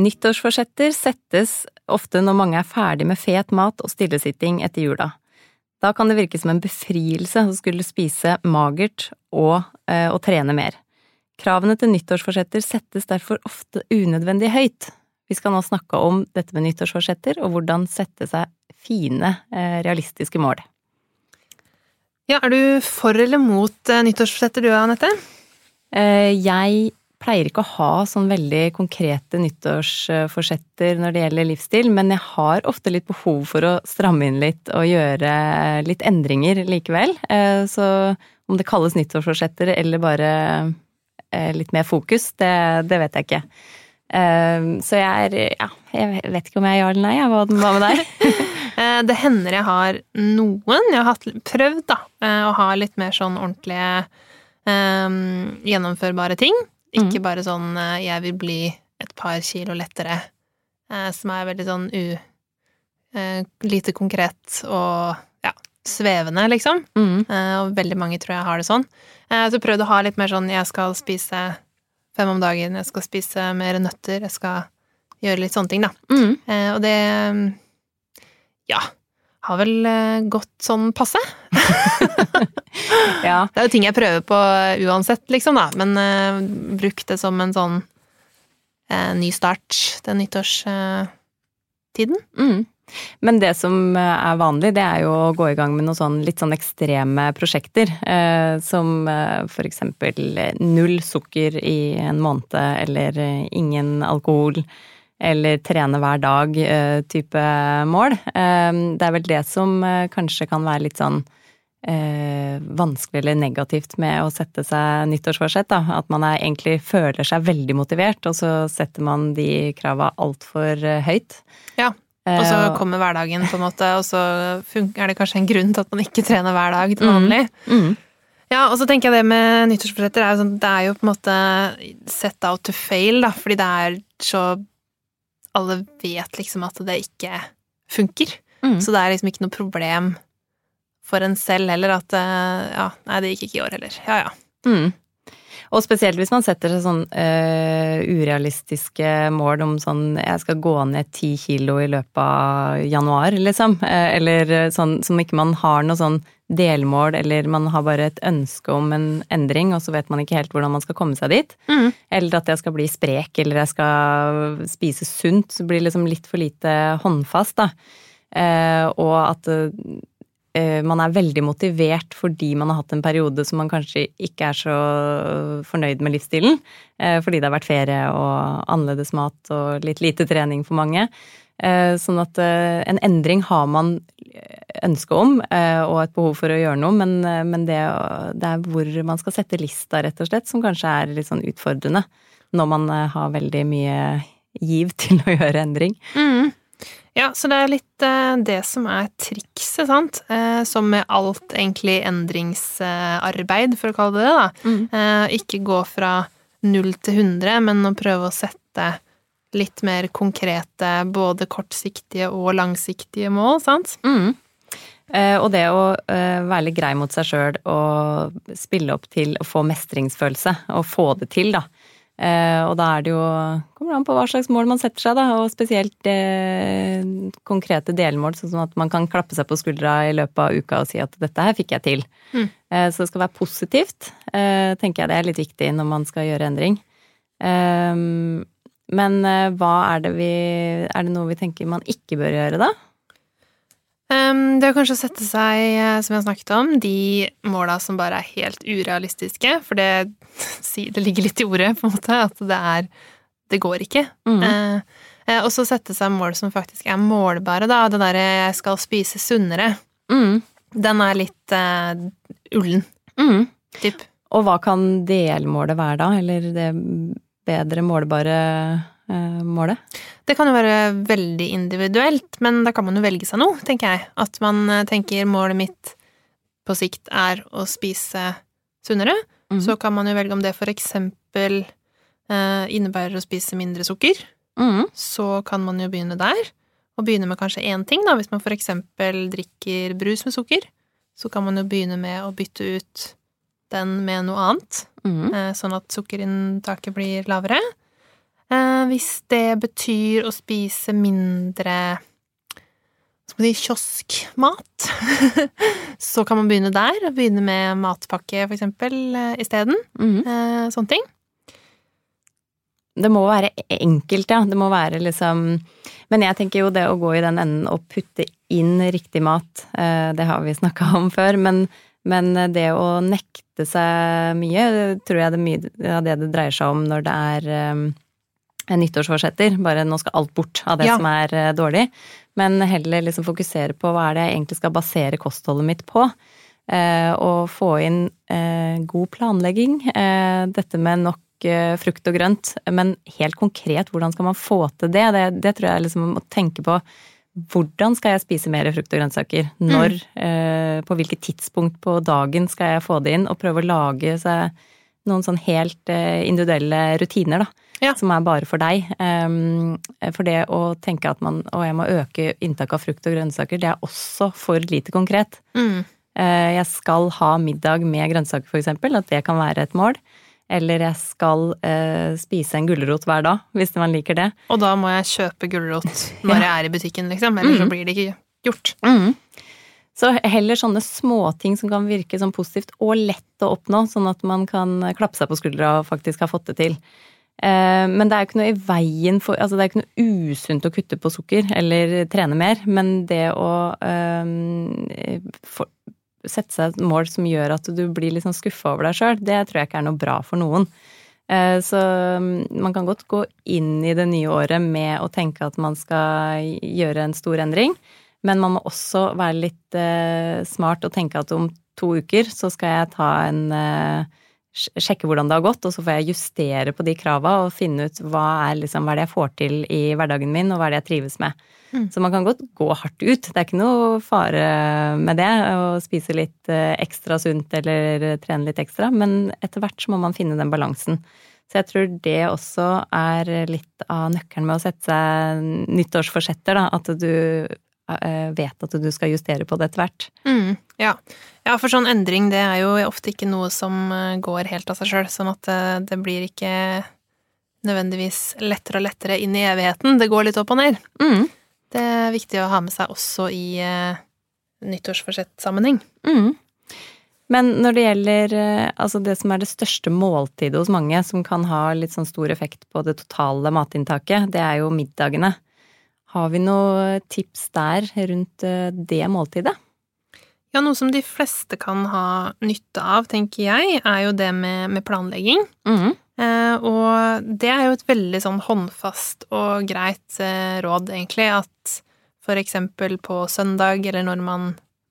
Nyttårsforsetter settes ofte når mange er ferdig med fet mat og stillesitting etter jula. Da kan det virke som en befrielse å skulle spise magert og eh, å trene mer. Kravene til nyttårsforsetter settes derfor ofte unødvendig høyt. Vi skal nå snakke om dette med nyttårsforsetter og hvordan sette seg fine, eh, realistiske mål. Ja, Er du for eller mot eh, nyttårsforsetter du, Anette? Eh, jeg pleier ikke å ha sånn veldig konkrete nyttårsforsetter når det gjelder livsstil, men jeg har ofte litt behov for å stramme inn litt og gjøre litt endringer likevel. Så om det kalles nyttårsforsetter eller bare litt mer fokus, det, det vet jeg ikke. Så jeg er Ja, jeg vet ikke om jeg er ja eller nei. Hva, med deg? det hender jeg har noen. Jeg har prøvd da, å ha litt mer sånn ordentlige gjennomførbare ting. Ikke mm. bare sånn eh, 'jeg vil bli et par kilo lettere', eh, som er veldig sånn u... Eh, lite konkret og ja, svevende, liksom. Mm. Og veldig mange tror jeg har det sånn. Så prøvd å ha litt mer sånn 'jeg skal spise fem om dagen', 'jeg skal spise mer nøtter', jeg skal gjøre litt sånne ting, da. Mm. Og det Ja har vel gått sånn passe. ja. Det er jo ting jeg prøver på uansett, liksom, da. Men uh, bruk det som en sånn uh, ny start til nyttårstiden. Uh, mm. Men det som er vanlig, det er jo å gå i gang med noen sånn, litt sånn ekstreme prosjekter. Eh, som eh, for eksempel null sukker i en måned, eller ingen alkohol eller trene hver dag-type mål. Det er vel det som kanskje kan være litt sånn eh, vanskelig eller negativt med å sette seg nyttårsforsett. Da. At man er, egentlig føler seg veldig motivert, og så setter man de krava altfor eh, høyt. Ja, og så eh, kommer hverdagen, på en måte, og så er det kanskje en grunn til at man ikke trener hver dag til vanlig. Mm. Mm. Ja, og så tenker jeg det med nyttårsforsetter, er sånn, det er jo på en måte set out to fail, da, fordi det er så Alle vet liksom at det ikke funker. Mm. Så det er liksom ikke noe problem for en selv heller at eh, ja, nei, det gikk ikke i år heller. Ja ja. Mm. Og spesielt hvis man setter seg sånn uh, urealistiske mål om sånn jeg skal gå ned ti kilo i løpet av januar, liksom. Uh, eller sånn som ikke man har noe sånn delmål, eller man har bare et ønske om en endring, og så vet man ikke helt hvordan man skal komme seg dit. Mm. Eller at jeg skal bli sprek, eller jeg skal spise sunt. Så blir det liksom litt for lite håndfast, da. Eh, og at Eh, man er veldig motivert fordi man har hatt en periode som man kanskje ikke er så fornøyd med livsstilen. Eh, fordi det har vært ferie og annerledes mat og litt lite trening for mange. Eh, sånn at en endring har man ønske om og et behov for å gjøre noe, men, men det, det, er hvor man skal sette lista, rett og slett, som kanskje er litt sånn utfordrende. Når man har veldig mye giv til å gjøre endring. Mm. Ja, så det er litt eh, det som er trikset, sant. Eh, som med alt egentlig endringsarbeid, for å kalle det det, da. Mm. Eh, ikke gå fra null til hundre, men å prøve å sette litt mer konkrete, både kortsiktige og langsiktige mål, sant. Mm. Eh, og det å eh, være litt grei mot seg sjøl og spille opp til å få mestringsfølelse, og få det til, da. Eh, og da er det jo Kommer an på hva slags mål man setter seg, da. Og spesielt eh, konkrete delmål, sånn at man kan klappe seg på skuldra i løpet av uka og si at 'dette her fikk jeg til'. Mm. Så det skal være positivt, tenker jeg det er litt viktig når man skal gjøre endring. Eh, men eh, hva er det vi Er det noe vi tenker man ikke bør gjøre, da? Um, det å kanskje sette seg, eh, som har snakket om, de måla som bare er helt urealistiske, for det, det, ligger litt i ordet, på en måte, at det er Det går ikke. Mm. Uh, uh, og så sette seg mål som faktisk er målbare, da. Det derre 'jeg skal spise sunnere', mm. den er litt uh, ullen. Mm. Typ. Og hva kan delmålet være da, eller det bedre målbare eh, målet? Det kan jo være veldig individuelt, men da kan man jo velge seg noe, tenker jeg. At man eh, tenker målet mitt på sikt er å spise sunnere. Mm. Så kan man jo velge om det for eksempel eh, innebærer å spise mindre sukker. Mm. Så kan man jo begynne der. Og begynne med kanskje én ting, da. Hvis man for eksempel drikker brus med sukker, så kan man jo begynne med å bytte ut den med noe annet. mm. eh, sånn at sukkerinntaket blir lavere. Eh, hvis det betyr å spise mindre skal vi si kioskmat, så kan man begynne der. Begynne med matpakke, for eksempel, eh, isteden. Mm. Eh, sånne ting. Det må være enkelt, ja. Det må være liksom Men jeg tenker jo det å gå i den enden og putte inn riktig mat, det har vi snakka om før, men, men det å nekte seg mye, tror jeg det er mye av det det dreier seg om når det er eh, en nyttårsforsetter. Bare nå skal alt bort av det Ja. som er eh, dårlig. Men heller liksom fokusere på hva er det jeg egentlig skal basere kostholdet mitt på. Eh, og få inn eh, god planlegging. Eh, dette med nok eh, frukt og grønt. Men helt konkret, hvordan skal man få til det? Det, det tror jeg liksom må tenke på. Hvordan skal jeg spise mer frukt og grønnsaker? Når? Eh, på hvilket tidspunkt på dagen skal jeg få det inn? Og prøve å lage seg noen sånn helt eh, individuelle rutiner, da. Ja. Som er bare for deg. Um, for det å tenke at man å, jeg må øke inntaket av frukt og grønnsaker, det er også for lite konkret. Mm. Eh, Jeg skal ha middag med grønnsaker, eksempel, at det kan være et mål. Eller jeg skal eh, spise en gulrot hver dag, hvis man liker det. Og da må jeg kjøpe gulrot når jeg er i butikken, liksom. Ellers så blir det ikke gjort. Så heller sånne småting som kan virke sånn positivt og lett å oppnå, sånn at man kan klappe seg på skuldra og faktisk ha fått det til. Eh, Men det er jo ikke noe i veien for Altså det er ikke noe usunt å kutte på sukker eller trene mer, men det å eh, for, sette seg et mål som gjør at du blir litt sånn skuffa over deg sjøl, det tror jeg ikke er noe bra for noen. Eh, Så mm, man kan godt gå inn i det nye året med å tenke at man skal gjøre en stor endring, men man må også være litt eh, smart og tenke at om to uker så skal jeg ta en eh, Sjekke hvordan det har gått, og så får jeg justere på de krava og finne ut hva er, liksom, hva er det jeg får til i hverdagen min, og hva er det jeg trives med. Mm. Så man kan godt gå hardt ut. Det er ikke noe fare med det, å spise litt eh, ekstra sunt eller trene litt ekstra, men etter hvert så må man finne den balansen. Så jeg tror det også er litt av nøkkelen med å sette seg nyttårsforsetter, da. At du eh, vet at du skal justere på det etter hvert. Mm, ja. ja, for sånn endring, det er jo ofte ikke noe som eh, går helt av seg sjøl, sånn at eh, det blir ikke nødvendigvis lettere og lettere inn i evigheten. Det går litt opp og ned. Mm. Det er viktig å ha med seg også i uh, nyttårsforsett-sammenheng. Mm. Men når det gjelder eh, altså det som er det største måltidet hos mange, som kan ha litt sånn stor effekt på det totale matinntaket, det er jo middagene. Har vi noe tips der rundt eh, det måltidet? Ja, noe som de fleste kan ha nytte av, tenker jeg, er jo det med, med planlegging. Mm. Eh, og det er jo et veldig sånn håndfast og greit eh, råd, egentlig, at for eksempel på søndag, eller når man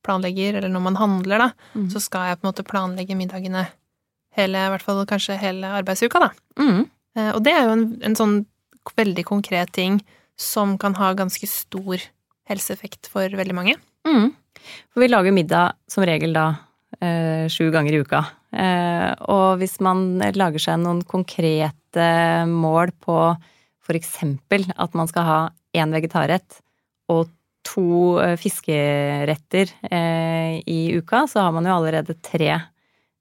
planlegger, eller når man handler, da, Mm. så skal jeg på en måte planlegge middagene hele, i hvert fall kanskje hele arbeidsuka, da. Mm. Eh, og det er jo en, en sånn veldig konkret ting som kan ha ganske stor helseeffekt for veldig mange. Mm. For vi lager middag som regel da eh, sju ganger i uka. Eh, og hvis man lager seg noen konkrete mål på eksempel at man skal ha én vegetarrett og to eh, fiskeretter i uka, så har man jo allerede tre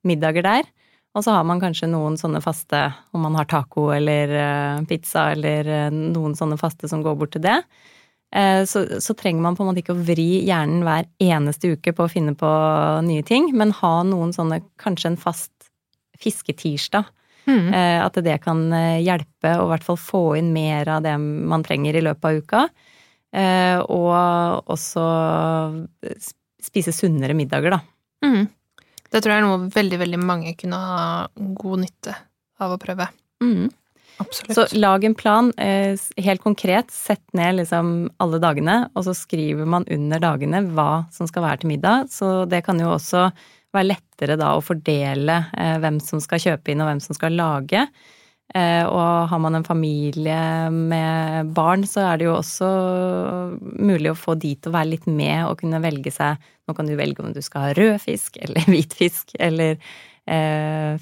middager der. Og så har man kanskje noen sånne faste, om man har taco eller pizza eller noen sånne faste som går bort til det. Eh, Så, så trenger man på en måte ikke å vri hjernen hver eneste uke på å finne på nye ting, men ha noen sånne, kanskje en fast fisketirsdag. Mm. Eh, At det kan eh, hjelpe å i hvert fall få inn mer av det man trenger i løpet av uka. Og også spise sunnere middager, da. Mm. Det tror jeg er noe veldig, veldig mange kunne ha god nytte av å prøve. Absolutt. Så lag en plan, eh, helt konkret. Sett ned liksom alle dagene, og så skriver man under dagene hva som skal være til middag. Så det kan jo også være lettere da å fordele hvem som skal kjøpe inn og hvem som skal lage. Og har man en familie med barn, så er det jo også mulig å få de til å være litt med og kunne velge seg Nå kan du velge om du skal ha rød fisk eller hvit fisk eller eh,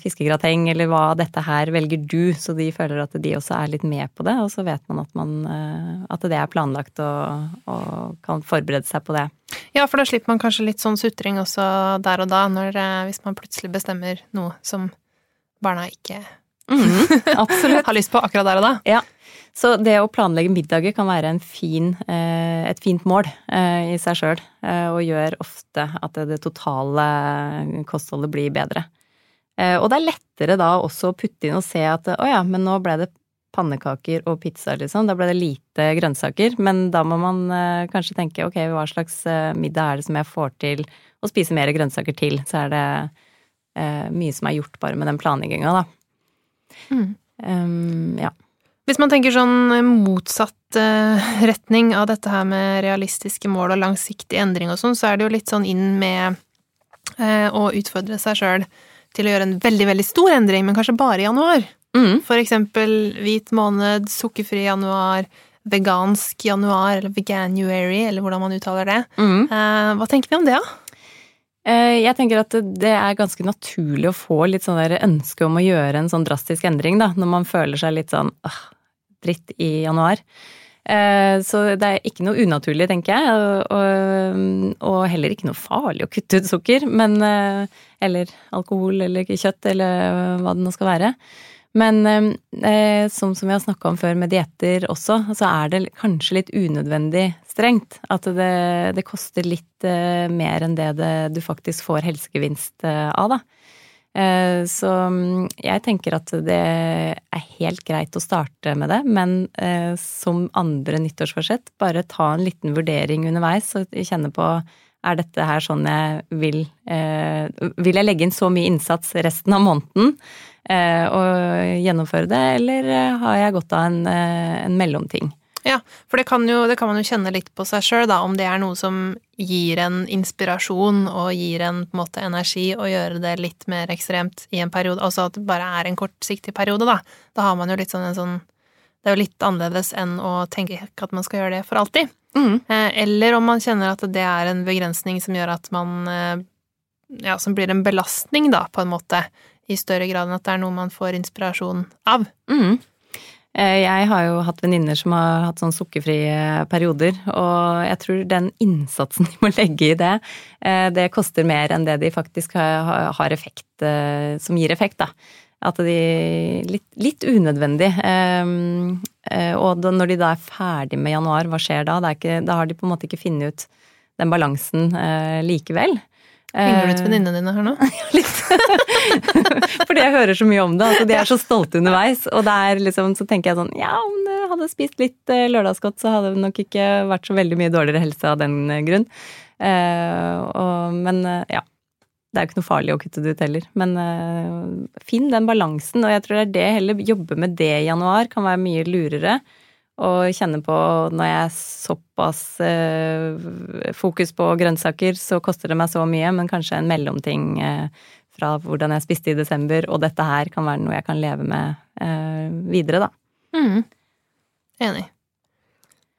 fiskegrateng, eller hva dette her velger du, så de føler at de også er litt med på det. Og så vet man at, man, eh, at det er planlagt og, og, kan forberede seg på det. Ja, for da slipper man kanskje litt sånn sutring også der og da, når, eh, hvis man plutselig bestemmer noe som barna ikke mm, har lyst på akkurat der og da. Ja. Så det å planlegge middager kan være fin, eh, et fint mål i seg sjøl, og gjør ofte at det totale kostholdet blir bedre. Eh, og det er lettere da også å putte inn og se at å ja, men nå ble det pannekaker og pizza, liksom. Da ble det lite grønnsaker. Men da må man eh, kanskje tenke ok, hva slags eh, middag er det som jeg får til å spise mer grønnsaker til? Så er det eh, mye som er gjort bare med den planlegginga, da. Mm. Um, ja. Hvis man tenker sånn motsatt retning av dette her med realistiske mål og langsiktig endring og sånn, så er det jo litt sånn inn med å utfordre seg sjøl til å gjøre en veldig, veldig stor endring, men kanskje bare i januar. Mm. For eksempel hvit måned, sukkerfri januar, vegansk januar, eller veganuary, eller hvordan man uttaler det. Mm. Eh, hva tenker vi om det, da? Eh, jeg tenker at det er ganske naturlig å få litt sånn der ønske om å gjøre en sånn drastisk endring, da, når man føler seg litt sånn åh, dritt i januar. Eh, så det er ikke noe unaturlig, tenker jeg, og, heller ikke noe farlig å kutte ut sukker, men, eh, eller alkohol eller kjøtt eller hva det nå skal være. Men eh, som, som vi har snakka om før med dietter også, så er det kanskje litt unødvendig strengt. At det, det koster litt mer enn det, det du faktisk får helsegevinst av, da. Eh, så mm, jeg tenker at det er helt greit å starte med det, men eh, som andre nyttårsforsett, bare ta en liten vurdering underveis og kjenne på er dette her sånn jeg vil eh, Vil jeg legge inn så mye innsats resten av måneden og gjennomføre det, eller har jeg godt av en, en mellomting? Ja, for det kan, jo, det kan man jo kjenne litt på seg sjøl, da, om det er noe som gir en inspirasjon og gir en på en måte energi å gjøre det litt mer ekstremt i en periode, altså at det bare er en kortsiktig periode, da. Da har man jo litt sånn en sånn Det er jo litt annerledes enn å tenke at man skal gjøre det for alltid. Mm. Eh, eller om man kjenner at det er en begrensning som gjør at man eh, Ja, som blir en belastning, da, på en måte, i større grad enn at det er noe man får inspirasjon av. Mm. Eh, jeg har jo hatt venninner som har hatt sånn sukkerfrie perioder, og jeg tror den innsatsen de må legge i det, eh, det koster mer enn det de faktisk har effekt, eh, som gir effekt, da. At de Litt, litt unødvendig. Og når de da er ferdig med januar, hva skjer da? Ikke, da har de på en måte ikke funnet ut den balansen likevel. Henger du ut venninnene dine her nå? Litt. Fordi jeg hører så mye om det. Altså, de er så stolte underveis. Og liksom, så tenker jeg sånn Ja, om du hadde spist litt eh, lørdagsgodt, så hadde det nok ikke vært så veldig mye dårligere helse av den eh, grunn. Uh, og, men ja. Det er jo ikke noe farlig å kutte det ut heller. Men uh, finn den balansen. Og jeg tror det er det heller jobbe med det i januar kan være mye lurere og kjenne på når jeg er såpass eh, fokus på grønnsaker, så koster det meg så mye, men kanskje en mellomting eh, fra hvordan jeg spiste i desember, og dette her kan være noe jeg kan leve med eh, videre, da. Mm. Enig.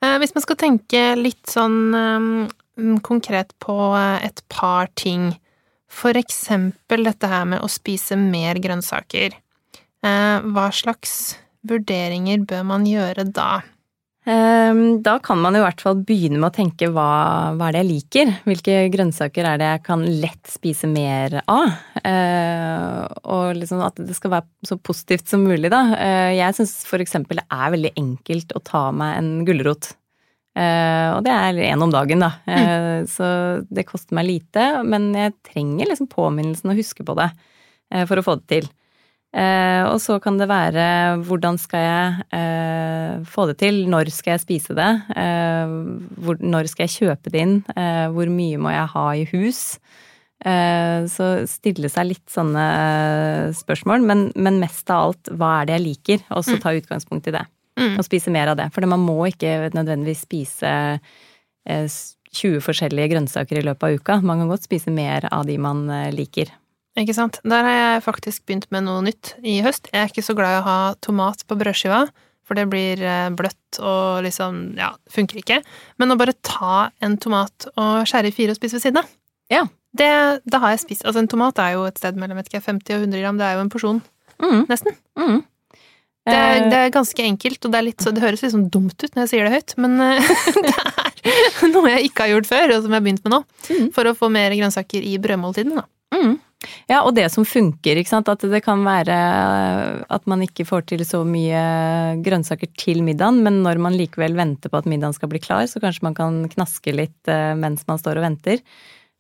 Eh, hvis man skal tenke litt sånn um, konkret på et par ting, for eksempel dette her med å spise mer grønnsaker, eh, hva slags vurderinger bør man gjøre da? Ehm, da kan man i hvert fall begynne med å tenke hva, hva, er det jeg liker? Hvilke grønnsaker er det jeg kan lett spise mer av? Eh, og liksom at det skal være så positivt som mulig, da. Eh, jeg syns eksempel det er veldig enkelt å ta meg en gulrot. Eh, og det er én om dagen, da. Mm. Så det koster meg lite, men jeg trenger liksom påminnelsen å huske på det for å få det til. Eh, og så kan det være hvordan skal jeg eh, få det til, når skal jeg spise det, eh, hvor, når skal jeg kjøpe det inn, eh, hvor mye må jeg ha i hus. Eh, så stille seg litt sånne spørsmål, men, men, mest av alt hva er det jeg liker, og så mm. ta utgangspunkt i det. Mm. Og spise mer av det. For man må ikke nødvendigvis spise 20 forskjellige grønnsaker i løpet av uka. Man kan godt spise mer av de man eh, liker. Ikke sant. Der har jeg faktisk begynt med noe nytt i høst. Jeg er ikke så glad i å ha tomat på brødskiva, for det blir eh, bløtt og liksom ja, funker ikke. Men å bare ta en tomat og skjære i fire og spise ved siden av, Ja. det, det har jeg spist. Altså en tomat er jo et sted mellom ikke, 50 og 100 gram, det er jo en porsjon, Mm, nesten. mm. Det er, Eh, det er ganske enkelt, og det, er litt, så, det høres litt sånn dumt ut når jeg sier det høyt, men eh, det er noe jeg ikke har gjort før, og som jeg har begynt med nå, Mm. for å få mer grønnsaker i brødmåltidene, da. Mm. Ja, og det som funker, ikke sant. At det kan være at man ikke får til så mye grønnsaker til middagen, men når man likevel venter på at middagen skal bli klar, så kanskje man kan knaske litt eh, mens man står og venter.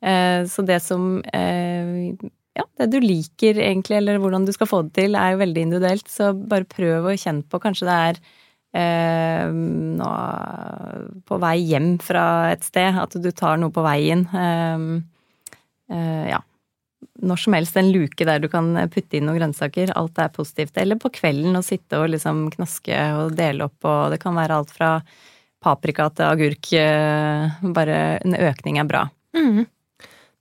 Eh, Så det som eh, Ja, det du liker egentlig, eller hvordan du skal få det til, er jo veldig individuelt. Så bare prøv å kjenne på. Kanskje det er eh, nå, på vei hjem fra et sted, at du tar noe på veien. Eh, eh, ja når som helst en luke der du kan putte inn noen grønnsaker. Alt er positivt. Eller på kvelden å sitte og liksom knaske og dele opp og Det kan være alt fra paprika til agurk. eh, Bare en økning er bra. Mm.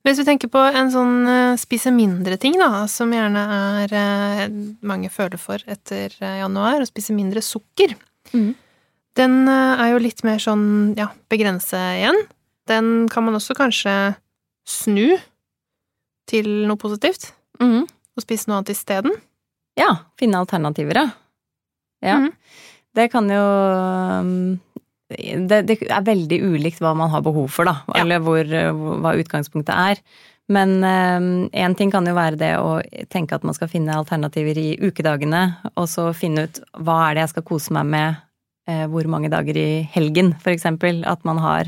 Hvis vi tenker på en sånn eh, spise mindre-ting, da, som gjerne er eh, mange føler for etter januar, å spise mindre sukker, Mm. den er jo litt mer sånn, ja, begrense igjen. Den kan man også kanskje snu til noe positivt, Mhm. og spise noe annet isteden. Ja, finne alternativer, ja. Ja. Mhm. Det kan jo um, det, det er veldig ulikt hva man har behov for, da. Eller hvor, hva utgangspunktet er. Men én ting kan jo være det å tenke at man skal finne alternativer i ukedagene, og så finne ut hva er det jeg skal kose meg med eh, hvor mange dager i helgen, eksempel. At man har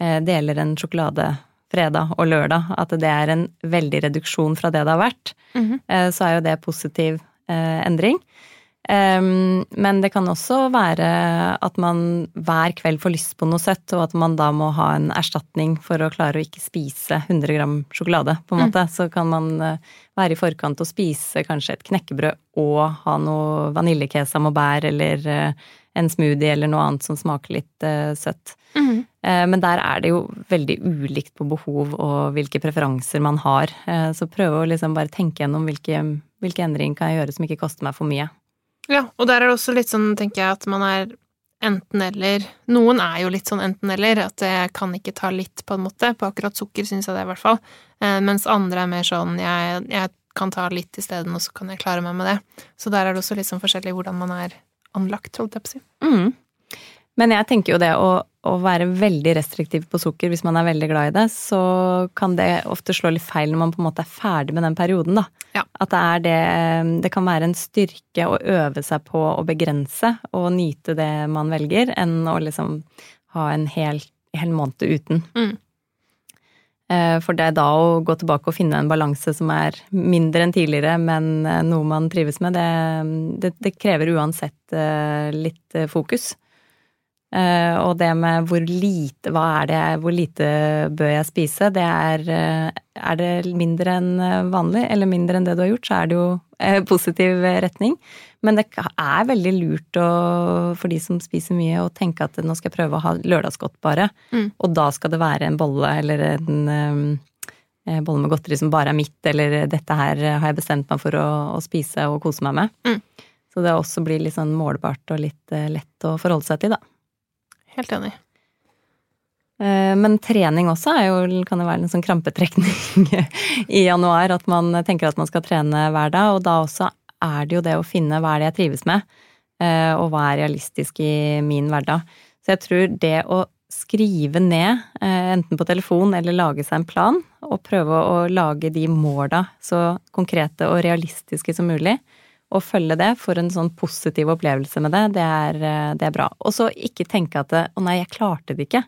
eh, deler en sjokolade fredag og lørdag. At det er en veldig reduksjon fra det det har vært. mm -hmm. så er jo det positiv eh, endring. Ehm, men det kan også være at man hver kveld får lyst på noe søtt, og at man da må ha en erstatning for å klare å ikke spise 100 gram sjokolade, på en måte. Så kan man eh, være i forkant og spise kanskje et knekkebrød og ha noe vaniljekesam og bær, eller en smoothie eller noe annet som smaker litt uh, søtt. Mhm. Uh, Men der er det jo veldig ulikt på behov og hvilke preferanser man har. Uh, Så prøve å liksom bare tenke gjennom hvilke, hvilke endringer kan jeg gjøre som ikke koster meg for mye. Ja, og der er det også litt sånn, tenker jeg, at man er enten-eller. Noen er jo litt sånn enten-eller, at jeg kan ikke ta litt, på en måte. På akkurat sukker syns jeg det, i hvert fall. Mens andre er mer sånn, jeg, jeg kan ta litt isteden, og så kan jeg klare meg med det. Så der er det også litt sånn forskjellig hvordan man er anlagt, holdt jeg på å si. Mm. Men jeg tenker jo det å, å være veldig restriktiv på sukker hvis man er veldig glad i det, så kan det ofte slå litt feil når man på en måte er ferdig med den perioden, da. Ja. At det er det Det kan være en styrke å øve seg på å begrense og nyte det man velger, enn å liksom ha en hel, hel måned uten. Mm. Eh, For det er da å gå tilbake og finne en balanse som er mindre enn tidligere, men eh, noe man trives med, det, det, det krever uansett eh, litt fokus. Eh, Og det med hvor lite, er det, hvor lite bør jeg spise, det er eh, Er det mindre enn eh, vanlig, eller mindre enn det du har gjort, så er det jo positiv retning. Men det er veldig lurt å, for de som spiser mye, å tenke at nå skal jeg prøve å ha lørdagsgodt bare. Mm. Og da skal det være en bolle eller en um, bolle med godteri som bare er mitt, eller dette her har jeg bestemt meg for å, å spise og kose meg med. Mm. Så det også blir litt sånn målbart og litt lett å forholde seg til, da. Helt enig. Eh, Men trening også jo, kan jo være en sånn krampetrekning i januar. At man tenker at man skal trene hver dag, og da også er det jo det å finne hva er det jeg trives med, eh, og hva er realistisk i min hverdag. Så jeg tror det å skrive ned, eh, enten på telefon eller lage seg en plan, og prøve å lage de måla så konkrete og realistiske som mulig, og følge det for en sånn positiv opplevelse med det, det er, eh, det er bra. Og så ikke tenke at 'å nei, jeg klarte det ikke'.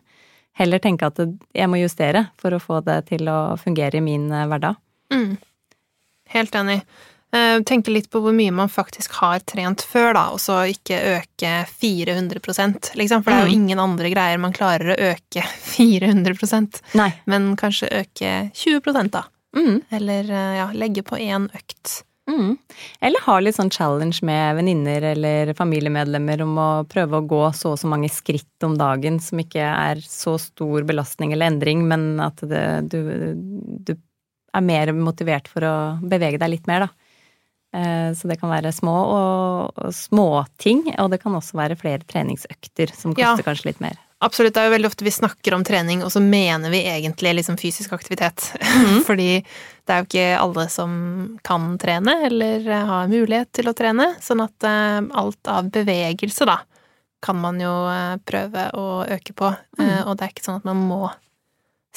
Heller tenke at jeg må justere for å få det til å fungere i min eh, hverdag. Mm. Helt enig. Eh, Tenke litt på hvor mye man faktisk har trent før, da, og så ikke øke 400% liksom. For det er jo Mm. ingen andre greier man klarer å øke 400 Nei. men kanskje øke 20 da. Mm. Eller ja, legge på én økt Mm. Eller ha litt sånn challenge med venninner eller familiemedlemmer om å prøve å gå så og så mange skritt om dagen som ikke er så stor belastning eller endring, men at det, du, du, er mer motivert for å bevege deg litt mer, da. Eh, så det kan være små og, og småting, og det kan også være flere treningsøkter som koster ja. kanskje litt mer. Absolutt. Det er jo veldig ofte vi snakker om trening, og så mener vi egentlig liksom fysisk aktivitet. Mm. Fordi det er jo ikke alle som kan trene, eller har mulighet til å trene. Sånn at uh, alt av bevegelse, da, kan man jo uh, prøve å øke på. Mm. Uh, og det er ikke sånn at man må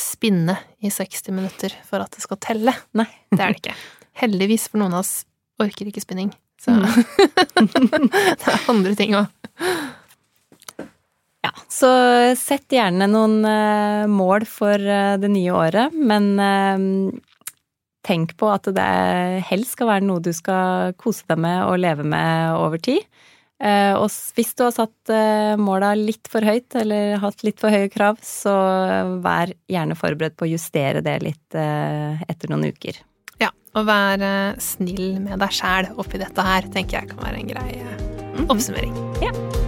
spinne i 60 minutter for at det skal telle. Nei. Det er det ikke. Heldigvis for noen av oss orker ikke spinning. Så mm. det er andre ting òg. Så sett gjerne noen uh, mål for uh, det nye året, men uh, tenk på at det helst skal være noe du skal kose deg med og leve med over tid. Og hvis du har satt måla litt for høyt eller hatt litt for høye krav, så vær gjerne forberedt på å justere det litt etter noen uker. Ja, og vær snill med deg sjæl oppi dette her, tenker jeg kan være en grei -hmm. oppsummering. Ja.